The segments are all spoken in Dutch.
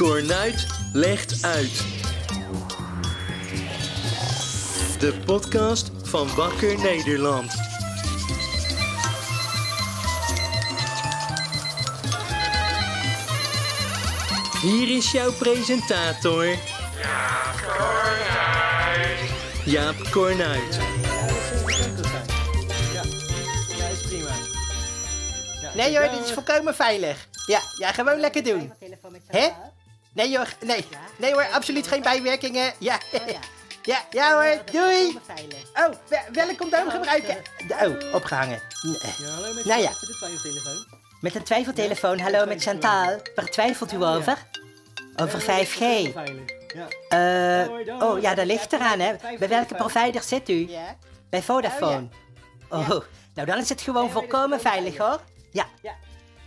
Cornuit legt uit. De podcast van Wakker Nederland. Hier is jouw presentator. Jaap Cornuit. Ja, is prima. Nee hoor, dit is volkomen veilig. Ja, ja gewoon lekker doen. Hè? Nee hoor, nee. Nee hoor, absoluut geen bijwerkingen. Ja, ja, ja hoor, doei. Oh, wel- welk condoom gebruiken? Oh, opgehangen. Nee. Ja, hallo met, Nou ja. met de twijfeltelefoon. Met een twijfeltelefoon, hallo met Chantal. Waar twijfelt u over? Over 5G. Veilig. Ja. Eh, oh ja, dat ligt eraan hè. Bij welke provider zit u? Bij Vodafone. Oh, nou dan is het gewoon volkomen veilig hoor. Ja.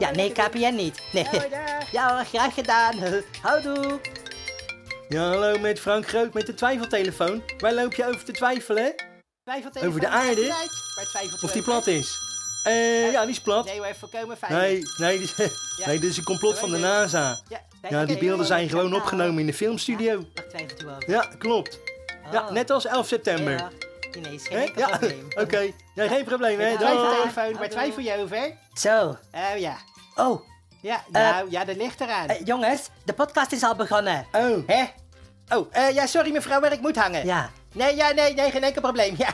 Ja, nee, KPN niet. Nee. Ja hoor, graag gedaan. Houdoe. Ja, hallo met Frank Groot met de twijfeltelefoon. Waar loop je over te twijfelen? Over de aarde? Waar twijfelt u Of die plat is? Eh, ja, die is plat. Nee hoor, volkomen veilig. Nee, nee, dit is, nee, dit is een complot van de NASA. Ja, Ja, die beelden zijn gewoon opgenomen in de filmstudio. Waar twijfelt u over? Ja, klopt. Ja, Oh. net als 11 september. Ja, geen enkel Ja, probleem. oké. Ja, geen probleem, hè? Twijfeltelefoon, waar twijfel je over? Zo. Oh ja. Oh, Ja, nou, ja, dat ligt eraan. eh, jongens, de podcast is al begonnen. Oh, Hè? Oh, eh, ja, sorry mevrouw, maar ik moet hangen. Ja, Nee, ja, nee, nee, geen enkel probleem. Ja.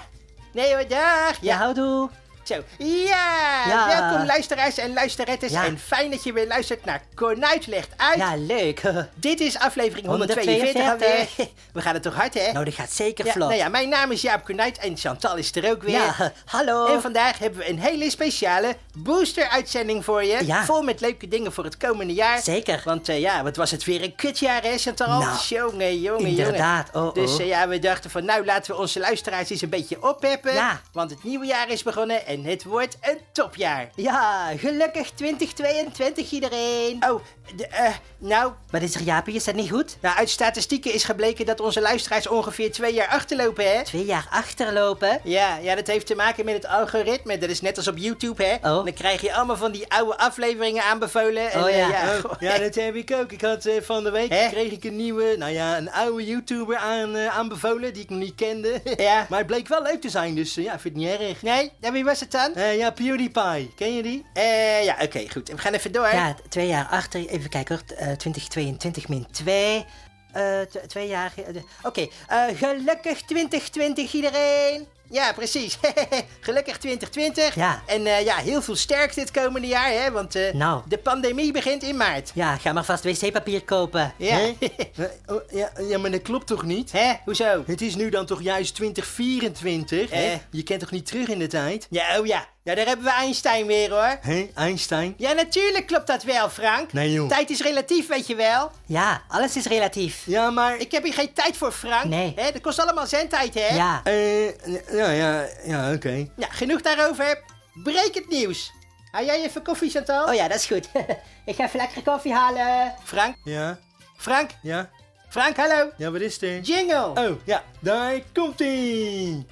Nee hoor, dag. ja, Ja, houdoe. Zo. Ja, Ja. welkom luisteraars en luisterettes. Ja. En fijn dat je weer luistert naar Cornuit legt uit. Ja, leuk. Dit is aflevering 142 142 alweer. We gaan het toch hard, hè? nou, dat gaat zeker ja, vlot. nou ja, mijn naam is Jaap Cornuit en Chantal is er ook weer. Ja, hallo. En vandaag hebben we een hele speciale booster-uitzending voor je. Ja. Vol met leuke dingen voor het komende jaar. Zeker. Want eh, ja, wat was het weer een kutjaar, hè, Chantal? Nou, jongen, jongen, inderdaad. jongen. Oh, Dus oh. eh, ja, we dachten van, nou, laten we onze luisteraars eens een beetje oppeppen. Ja. Want het nieuwe jaar is begonnen en het wordt een topjaar. Ja, gelukkig 2022 iedereen. Oh, de, eh, nou, Wat is er, Jaapie? Is dat niet goed? nou, uit statistieken is gebleken dat onze luisteraars ongeveer twee jaar achterlopen, hè? Twee jaar achterlopen. Ja, ja, dat heeft te maken met het algoritme. Dat is net als op YouTube, hè? Oh. Dan krijg je allemaal van die oude afleveringen aanbevolen. En, Oh, eh, ja. ja, Oh, ja, dat heb ik ook. Ik had eh, van de week Hè? kreeg ik een nieuwe, nou ja, een oude YouTuber aan, aanbevolen die ik nog niet kende. Ja. Maar het bleek wel leuk te zijn, dus ja, vind het niet erg. Nee, en wie was het dan? Eh, ja, PewDiePie. Ken je die? Eh, ja, oké, goed. We gaan even door. Ja, twee jaar achter. Even kijken hoor. Eh, 2022 min 2. Eh, twee jaar. eh, Oké, eh, gelukkig 2020 iedereen. Ja, precies. Gelukkig 2020. Ja. En eh, ja, heel veel sterkte dit komende jaar, hè? Want eh, Nou. de pandemie begint in maart. Ja, ga maar vast wc-papier kopen. Ja. Hè? Oh, ja, ja, maar dat klopt toch niet? Hè? Hoezo? Het is nu dan toch juist 2024? hè? Eh. Je kent toch niet terug in de tijd? Ja, oh ja. Ja, daar hebben we Einstein weer, hoor. Hé, Einstein? Ja, natuurlijk klopt dat wel, Frank. Nee, joh. Tijd is relatief, weet je wel. Ja, alles is relatief. Ja, maar... Ik heb hier geen tijd voor, Frank. Nee. Hè? Dat kost allemaal zendtijd, hè? Ja. Eh, ja, ja, ja, oké. Ja, genoeg daarover. Breek het nieuws. Hou jij even koffie, Chantal? Oh ja, dat is goed. Ik ga even lekker koffie halen. Frank? Ja, Frank? ja, Frank, hallo? ja, wat is er? Jingle! Oh, ja, daar komt-ie!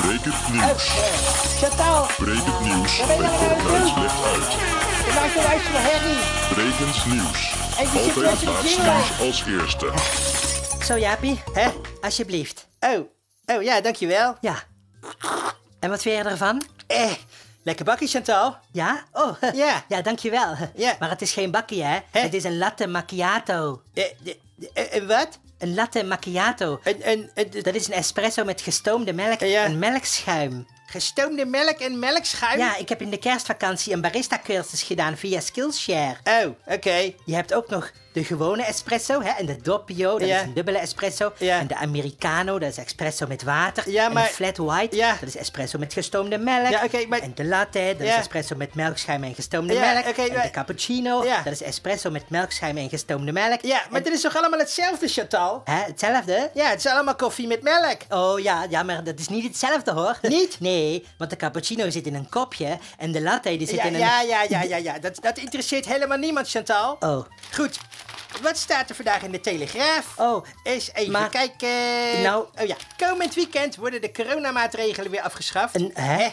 Brekend nieuws. Chantal, Brekend nieuws bij je nou aan het Cornuit doen? legt uit. je maakt een luisteren herrie. Brekend nieuws. Altijd de laatste nieuws als eerste. Zo, Jaapie. Hè? Alsjeblieft. Oh, oh ja, dankjewel. Ja. En wat vind je ervan? Eh, lekker bakkie, Chantal. Ja? Oh, Ja. ja, dankjewel. Ja. Maar het is geen bakkie, hè? Hè? Het is een latte macchiato. Eh, eh, eh, wat? Een latte macchiato. Een, een, een, Dat is een espresso met gestoomde melk Ja. en melkschuim. Gestoomde melk en melkschuim? Ja, ik heb in de kerstvakantie een barista-cursus gedaan via Skillshare. Oh, oké. Je hebt ook nog de gewone espresso hè, en de doppio, dat Ja. is een dubbele espresso. Ja. En de americano, dat is espresso met water. Ja, maar- En de flat white, dat is espresso met gestoomde melk. Ja, oké, maar- En de latte, dat is espresso met melkschuim en gestoomde melk. en maar- de cappuccino, dat is espresso met melkschuim en gestoomde melk. Ja, maar En- dit is toch allemaal hetzelfde, Chantal? Hè, hetzelfde? Ja, het is allemaal koffie met melk. Oh ja, ja, maar dat is niet hetzelfde hoor. Niet? Nee, want de cappuccino zit in een kopje en de latte die zit Ja, in een... ja, ja, ja, ja, ja. Dat, dat interesseert helemaal niemand, Chantal. Oh, Goed. Wat staat er vandaag in de Telegraaf? oh, Eens even Maar- kijken. Nou- Oh ja, komend weekend worden de coronamaatregelen weer afgeschaft. Een- hè?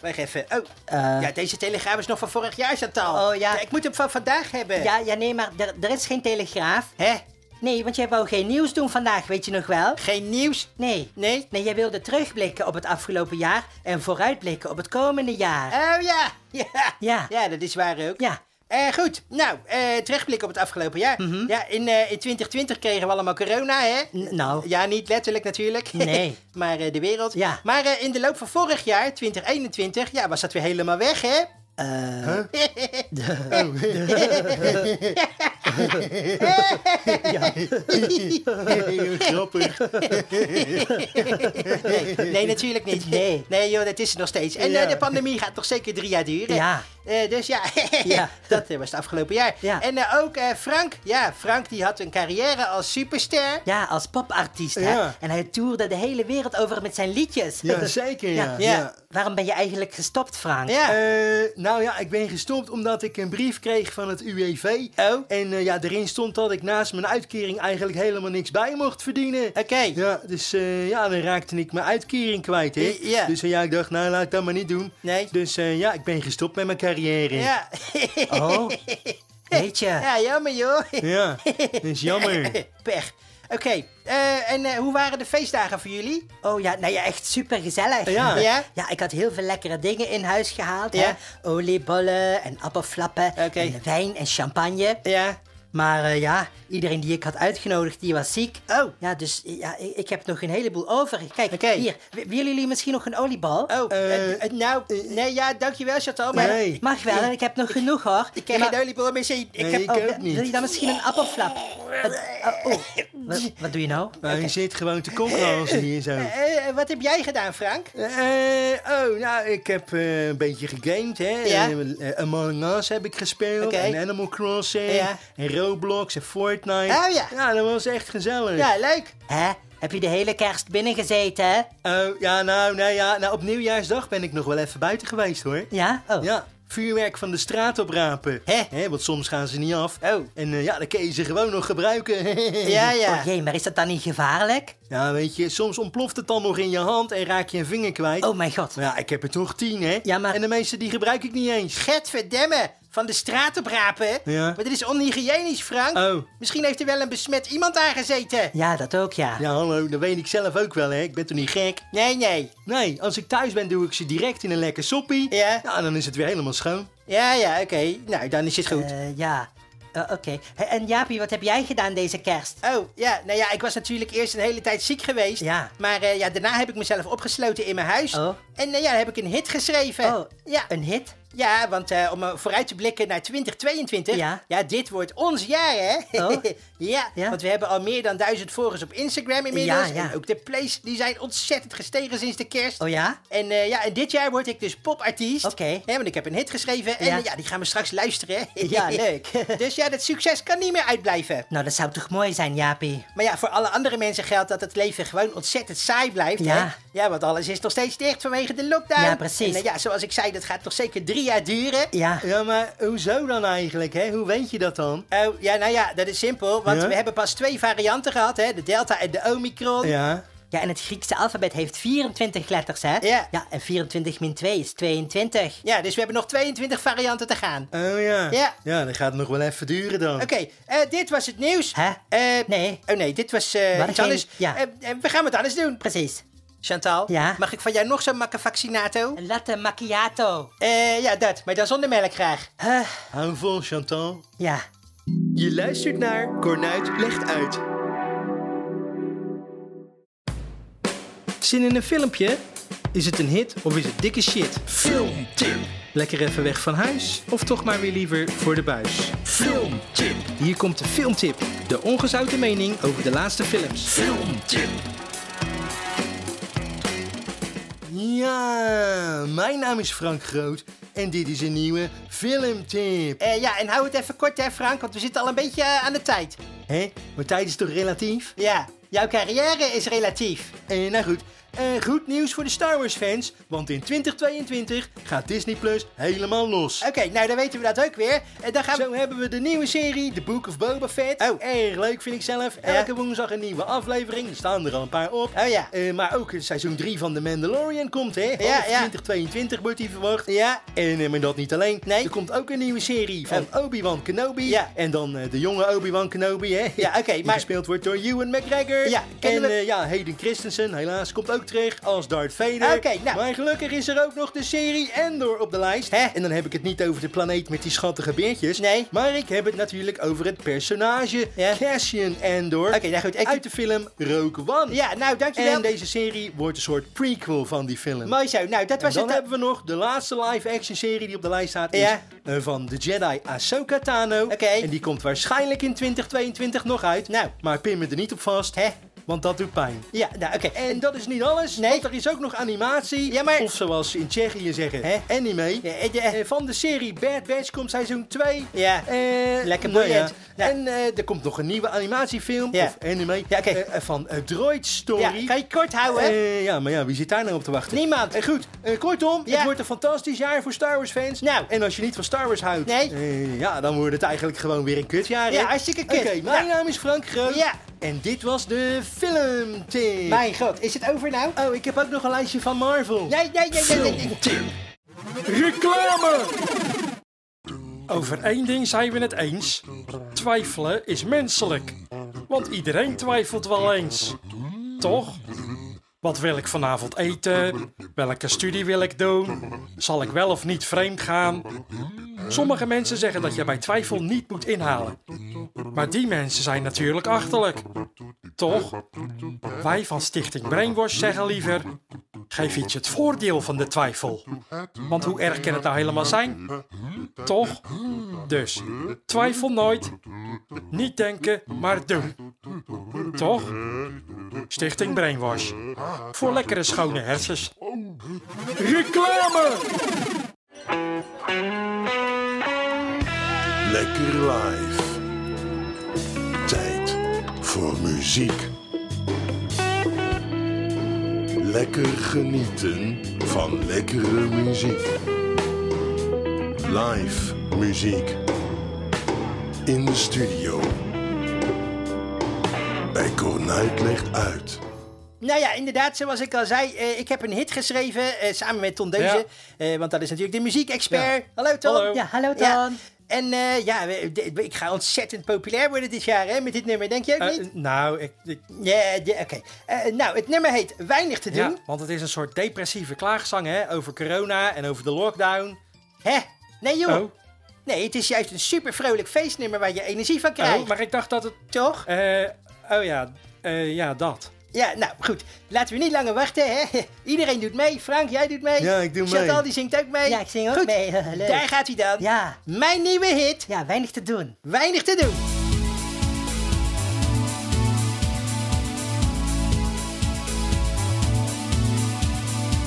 wacht even. Oh, Eh. ja, deze telegraaf is nog van vorig jaar, Chantal. Oh, ja. Ik moet hem van vandaag hebben. Ja, ja, nee, maar er, er is geen telegraaf. Hè? Nee, want jij wou geen nieuws doen vandaag, weet je nog wel? Geen nieuws? Nee. Nee? Nee, jij wilde terugblikken op het afgelopen jaar en vooruitblikken op het komende jaar. Oh ja. Ja. Ja. Ja, dat is waar ook. Ja. Eh, goed, nou, eh terugblik op het afgelopen jaar. Ja, in, eh, in 2020 kregen we allemaal corona, hè? N- nou. Ja, niet letterlijk natuurlijk. Nee. maar eh, de wereld. Ja. Maar eh, in de loop van vorig jaar, 2021, ja, was dat weer helemaal weg, hè? Eh, Grappig. nee, natuurlijk niet. Nee. Nee, joh, dat is het nog steeds. En Ja. eh, de pandemie gaat nog zeker drie jaar duren. Ja. Eh, dus ja, Ja. dat eh, was het afgelopen jaar. Ja. En eh, ook Frank. Ja, Frank die had een carrière als superster. ja, als popartiest, hè? En hij toerde de hele wereld over met zijn liedjes. Ja, zeker, ja. Ja. Waarom ben je eigenlijk gestopt, Frank? Ja. Eh, nou ja, ik ben gestopt omdat ik een brief kreeg van het UWV. Oh. En eh, ja, erin stond dat ik naast mijn uitkering eigenlijk helemaal niks bij mocht verdienen. Oké. Ja, dus eh, ja, dan raakte ik mijn uitkering kwijt, hè. Ja. Dus ja, ik dacht, nou, laat ik dat maar niet doen. Nee. Dus eh, ja, ik ben gestopt met mijn carrière. Ja. Oh, weet je. ja, jammer joh. Ja, dat is jammer. Pech. Oké, eh, en eh, hoe waren de feestdagen voor jullie? Oh ja, nou ja, echt super gezellig. Ja. Ja? Ja, ik had heel veel lekkere dingen in huis gehaald. Ja. Hè? Oliebollen en appelflappen en wijn en champagne. Ja. Maar eh, ja, iedereen die ik had uitgenodigd, die was ziek. Oh. Ja, dus ja, ik, ik heb nog een heleboel over. Kijk, hier. Willen jullie misschien nog een oliebal? Oh, nou, nee, ja, dankjewel Chantal, maar Nee. Mag wel, ik heb nog genoeg hoor. ik Ja, geen oliebol meer zien. Ik Nee, heb... ik Oh, ook niet. Wil je dan misschien een appelflap? Eh, oh, oh. Wat, wat doe je nou? Maar je zit gewoon te kokhalzen hier zo. Eh, eh, wat heb jij gedaan, Frank? Eh, oh, nou, ik heb eh, een beetje gegamed, hè. Ja. Eh, eh, Among Us heb ik gespeeld. Oké. En Animal Crossing. Ja. En Roblox en Fortnite. Oh, ja. Ja, dat was echt gezellig. Ja, leuk. Hè? Heb je de hele kerst binnen gezeten, hè? Oh, ja, nou, nou, ja, nou, op nieuwjaarsdag ben ik nog wel even buiten geweest, hoor. Ja? Oh. Ja, vuurwerk van de straat oprapen. Hè? want soms gaan ze niet af. Oh. En eh, ja, dan kun je ze gewoon nog gebruiken. Ja, ja. Oh jee, maar is dat dan niet gevaarlijk? Ja, weet je, soms ontploft het dan nog in je hand en raak je een vinger kwijt. Oh mijn god. Maar ja, ik heb er toch tien, hè? Ja, maar- En de meeste die gebruik ik niet eens. Getverdemme, van de straat oprapen. Ja. Maar dit is onhygiënisch, Frank. Oh. Misschien heeft er wel een besmet iemand aangezeten. Ja, dat ook, ja. Ja, hallo, dat weet ik zelf ook wel, hè? Ik ben toch niet gek? Nee, nee. Nee, als ik thuis ben, doe ik ze direct in een lekker soppie. Ja. Ja, dan is het weer helemaal schoon. Ja, ja, oké. Nou, dan is het goed. Eh, ja. Eh, Oké. En Jaapie, wat heb jij gedaan deze kerst? Oh, ja, nou ja, ik was natuurlijk eerst een hele tijd ziek geweest. Ja. Maar eh, ja, daarna heb ik mezelf opgesloten in mijn huis. Oh. En eh, ja, dan heb ik een hit geschreven. Oh, Ja, een hit? Ja want eh, om eh, vooruit te blikken naar 2022. Ja. dit wordt ons jaar, hè? Oh. ja, Ja. want we hebben al meer dan duizend volgers op Instagram inmiddels. Ja, ja. En ook de plays, die zijn ontzettend gestegen sinds de kerst. Oh ja? En eh, ja, en dit jaar word ik dus popartiest. Oké. Want ik heb een hit geschreven en Ja. ja, die gaan we straks luisteren. Ja, leuk. dus ja, dat succes kan niet meer uitblijven. Nou, dat zou toch mooi zijn, Jaapie? Maar ja, voor alle andere mensen geldt dat het leven gewoon ontzettend saai blijft. Ja. Hè? Ja, want alles is nog steeds dicht vanwege de lockdown. Ja, precies. En ja, zoals ik zei, dat gaat nog zeker drie jaar duren. Ja. Ja, maar hoezo dan eigenlijk, hè? Hoe weet je dat dan? Oh, ja, nou ja, dat is simpel. Want Ja? we hebben pas twee varianten gehad, hè. De Delta en de Omicron. Ja. Ja, en het Griekse alfabet heeft 24 letters, hè? Ja. Ja, en 24 min 2 is 22. Ja, dus we hebben nog 22 varianten te gaan. Oh ja. Ja. Ja, dat gaat nog wel even duren dan. Oké, eh, dit was het nieuws. Hè? Eh, Nee. Oh nee, dit was eh Wat iets geen- anders. ja. Eh, eh, we gaan wat anders doen. Precies. Chantal, Ja? mag ik van jou nog zo'n makkavaccinato? Een latte macchiato. Eh, ja, dat. Maar dan zonder melk graag. Huh, Hou vol, Chantal. ja. Je luistert naar Cornuit legt uit. Zin in een filmpje? Is het een hit of is het dikke shit? Filmtip. Lekker even weg van huis of toch maar weer liever voor de buis? Filmtip. Hier komt de filmtip. De ongezouten mening over de laatste films. Filmtip. Ja, mijn naam is Frank Groot en dit is een nieuwe filmtip. Eh, ja, en hou het even kort hè Frank, want we zitten al een beetje eh, aan de tijd. Hé, maar tijd is toch relatief? Ja, jouw carrière is relatief. Eh, nou goed, En goed nieuws voor de Star Wars fans, want in 2022 gaat Disney Plus helemaal los. Oké, nou dan weten we dat ook weer. En dan gaan we... Zo hebben we de nieuwe serie, The Book of Boba Fett. Oh. Erg leuk vind ik zelf. Elke woensdag een nieuwe aflevering. Er staan er al een paar op. Oh ja. Eh, maar ook seizoen 3 van The Mandalorian komt, hè? Ja, Half ja. 2022 wordt die verwacht. Ja, En eh, maar dat niet alleen. Nee. Er komt ook een nieuwe serie van Obi-Wan Kenobi. Ja. En dan eh, de jonge Obi-Wan Kenobi, hè? Ja, oké, Die maar- gespeeld wordt door Ewan McGregor. Ja, en we- ja, Hayden Christensen, helaas, komt ook terug als Darth Vader. Oké, nou. Maar gelukkig is er ook nog de serie Endor op de lijst. Hè? En dan heb ik het niet over de planeet met die schattige beertjes. Nee. Maar ik heb het natuurlijk over het personage Ja. Cassian Endor. Oké, nou goed, ik- Uit de film Rogue One. ja nou dankjewel. En deze serie wordt een soort prequel van die film. Mooi zo, nou dat En was dan het. hebben we nog de laatste live-action serie die op de lijst staat. Is Ja. eh, van de Jedi Ahsoka Tano. Oké. En die komt waarschijnlijk in 2022 nog uit. Nou. Maar pin me er niet op vast. Hè? Want dat doet pijn. Ja, nou oké. En dat is niet alles. Nee. Want er is ook nog animatie. Ja, maar- Of zoals ze in Tsjechië zeggen, Hè? anime. Ja, eh, eh, van de serie Bad Batch komt seizoen 2. Ja. Eh, Lekker nou boeiend. ja. En eh, er komt nog een nieuwe animatiefilm. Of anime. Ja, oké. van Droid Story. Ja, kan je kort houden? Ja, maar ja, wie zit daar nou op te wachten? Niemand. En goed, kortom, het wordt een fantastisch jaar voor Star Wars fans. Nou. En als je niet van Star Wars houdt, Nee. ja, dan wordt het eigenlijk gewoon weer een kutjaar. Ja, hartstikke kut. Oké, mijn naam is Frank Groot. Ja. En dit was de filmtip. Mijn god, is het over nou? Oh, ik heb ook nog een lijstje van Marvel. Nee, nee, nee, nee, nee. Filmtip. Reclame! Over één ding zijn we het eens. Twijfelen is menselijk. Want iedereen twijfelt wel eens. Toch? Wat wil ik vanavond eten? Welke studie wil ik doen? Zal ik wel of niet vreemd gaan? Sommige mensen zeggen dat je bij twijfel niet moet inhalen. Maar die mensen zijn natuurlijk achterlijk. Toch? Wij van Stichting Brainwash zeggen liever... Geef iets het voordeel van de twijfel. Want hoe erg kan het nou helemaal zijn? Toch? Dus, twijfel nooit. Niet denken, maar doen. Toch? Stichting Brainwash. Voor lekkere schone hersens. Reclame! Lekker live. Muziek. Lekker genieten van lekkere muziek. Live muziek. In de studio. Bij Cornuit legt uit. Nou ja, inderdaad, zoals ik al zei, eh, ik heb een hit geschreven eh, samen met Ton Deuze. Eh, want dat is natuurlijk de muziekexpert. Hallo Ton. Hallo. Ja, hallo Ton. Ja. En eh, ja, ik ga ontzettend populair worden dit jaar hè, met dit nummer, denk je ook Eh, niet? nou, ik, ik- Ja, ja, oké. Eh, nou, het nummer heet Weinig te doen. ja, want het is een soort depressieve klaagzang hè, over corona en over de lockdown. Hè? Nee joh. Oh, Nee, het is juist een super vrolijk feestnummer waar je energie van krijgt. oh maar ik dacht dat het... Toch? eh, oh ja, ja, dat. Ja, nou goed. Laten we niet langer wachten, hè? Iedereen doet mee. Frank, jij doet mee. Ja, ik doe mee. Chantal, die zingt ook mee. Ja, ik zing ook goed. mee. Leuk. Daar gaat hij dan. Ja, Mijn nieuwe hit. ja, weinig te doen. Weinig te doen.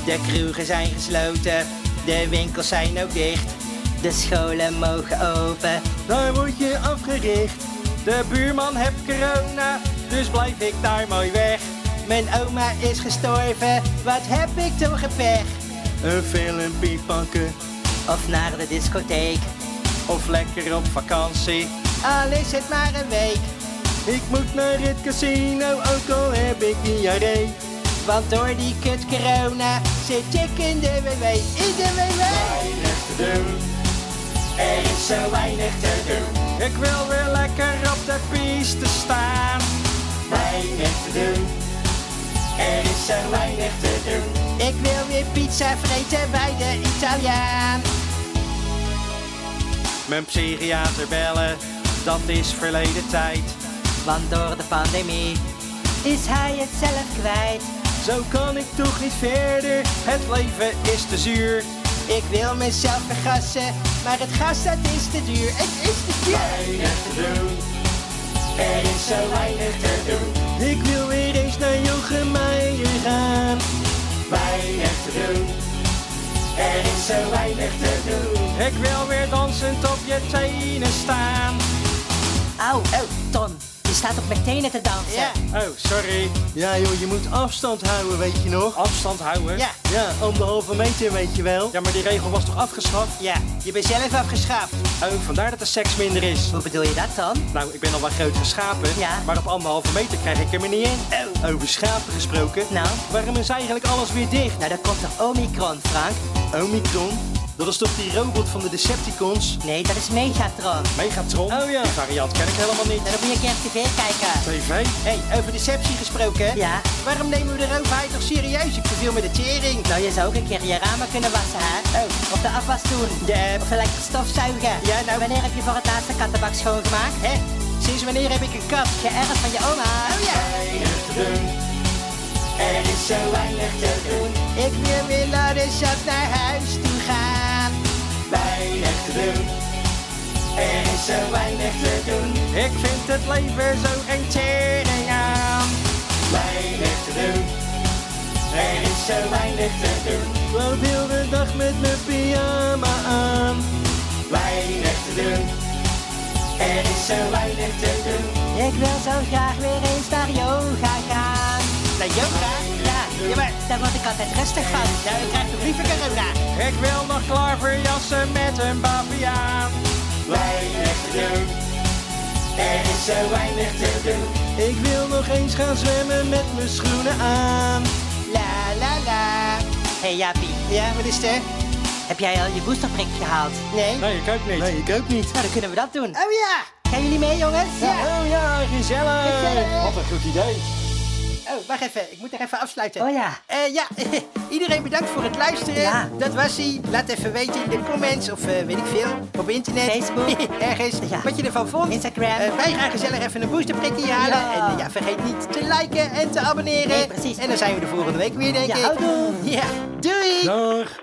De kroegen zijn gesloten, de winkels zijn ook dicht. De scholen mogen open. Daar word je afgericht. De buurman heeft corona, dus blijf ik daar mooi weg. Mijn oma is gestorven, wat heb ik toch een pech. Een filmpje pakken. Of naar de discotheek. Of lekker op vakantie, al is het maar een week. Ik moet naar het casino, ook al heb ik diarree. Want door die kut corona zit ik in de WW, in de WW. Weinig te doen. Er is zo weinig te doen, Ik wil weer lekker op de piste staan. weinig te doen. Er is zo weinig te doen. Ik wil weer pizza vreten bij de Italiaan. Mijn psychiater bellen, dat is verleden tijd. Want door de pandemie is hij het zelf kwijt. Zo kan ik toch niet verder. Het leven is te zuur. Ik wil mezelf vergassen, maar het gas dat is te duur. Het is te duur. Weinig te doen. Er is zo weinig te doen. Ik wil weer eens naar Jochem Meijer gaan. Weinig te doen. Er is zo weinig te doen. Ik wil weer dansend op je tenen staan. Auw, oh, Ton, staat op mijn tenen te dansen. Ja. Oh, sorry. Ja joh, je moet afstand houden, weet je nog? Afstand houden. Ja. Ja, anderhalve meter, weet je wel. Ja, maar die regel was toch afgeschaft? Ja, je bent zelf afgeschaft. Oh, vandaar dat de seks minder is. Hoe bedoel je dat dan? Nou, ik ben al wel groot geschapen, Ja. maar op anderhalve meter krijg ik hem er niet in. Oh, over schapen gesproken. Nou, Waarom is eigenlijk alles weer dicht? nou dat komt toch Omicron, Frank? Omicron? Dat is toch die robot van de Decepticons? Nee, dat is Megatron. Megatron? Oh ja. Die variant ken ik helemaal niet. Dan moet je een keer op tv kijken. TV? Hé, hey, over deceptie gesproken. Ja. Waarom nemen we de overheid toch serieus? Ik verveel met de tering. Nou, je zou ook een keer je ramen kunnen wassen, hè? Oh. Of de afwas doen. Ja, Of een lekker stofzuigen. Ja, nou- Wanneer heb je voor het laatste kattenbak schoongemaakt? Hè? Sinds wanneer heb ik een kat? Geërfd van je oma. Oh ja. Er is zo weinig te doen. Ik wil weer naar de naar huis toe gaan. Weinig te doen. Er is zo weinig te doen. Ik vind het leven zo geen tering aan. Weinig te doen. Er is zo weinig te doen. Loop heel de dag met mijn pyjama aan. Weinig te doen. Er is zo weinig te doen. Ik wil zo graag weer eens naar yoga gaan. Naar yoga? Ja, Ja, maar daar word ik altijd rustig van. nou, ik krijg liever corona. Ik wil nog klaverjassen met een baviaan. Weinig te doen. Er is zo weinig te doen. Ik wil nog eens gaan zwemmen met mijn schoenen aan. La la la. hey, Jaapie, Ja, wat is er? heb jij al je boosterprik gehaald? Nee? Nee, ik ook niet. Nee, ik ook niet. Nou, dan kunnen we dat doen. Oh ja! Gaan jullie mee, jongens? Oh ja, gezellig. Wat een goed idee. Oh, wacht even. Ik moet er even afsluiten. Oh ja. Eh, ja, iedereen bedankt voor het luisteren. Ja. Dat was hij. Laat even weten in de comments of eh, weet ik veel. Op internet. Facebook. Ergens. Ja. Wat je ervan vond. Instagram. Eh, wij gaan gezellig even een boosterprikje halen. Ja. En ja, vergeet niet te liken en te abonneren. Nee, precies. En dan zijn we de volgende week weer, denk Ja, ik. houdoe. Ja, doei! Dag.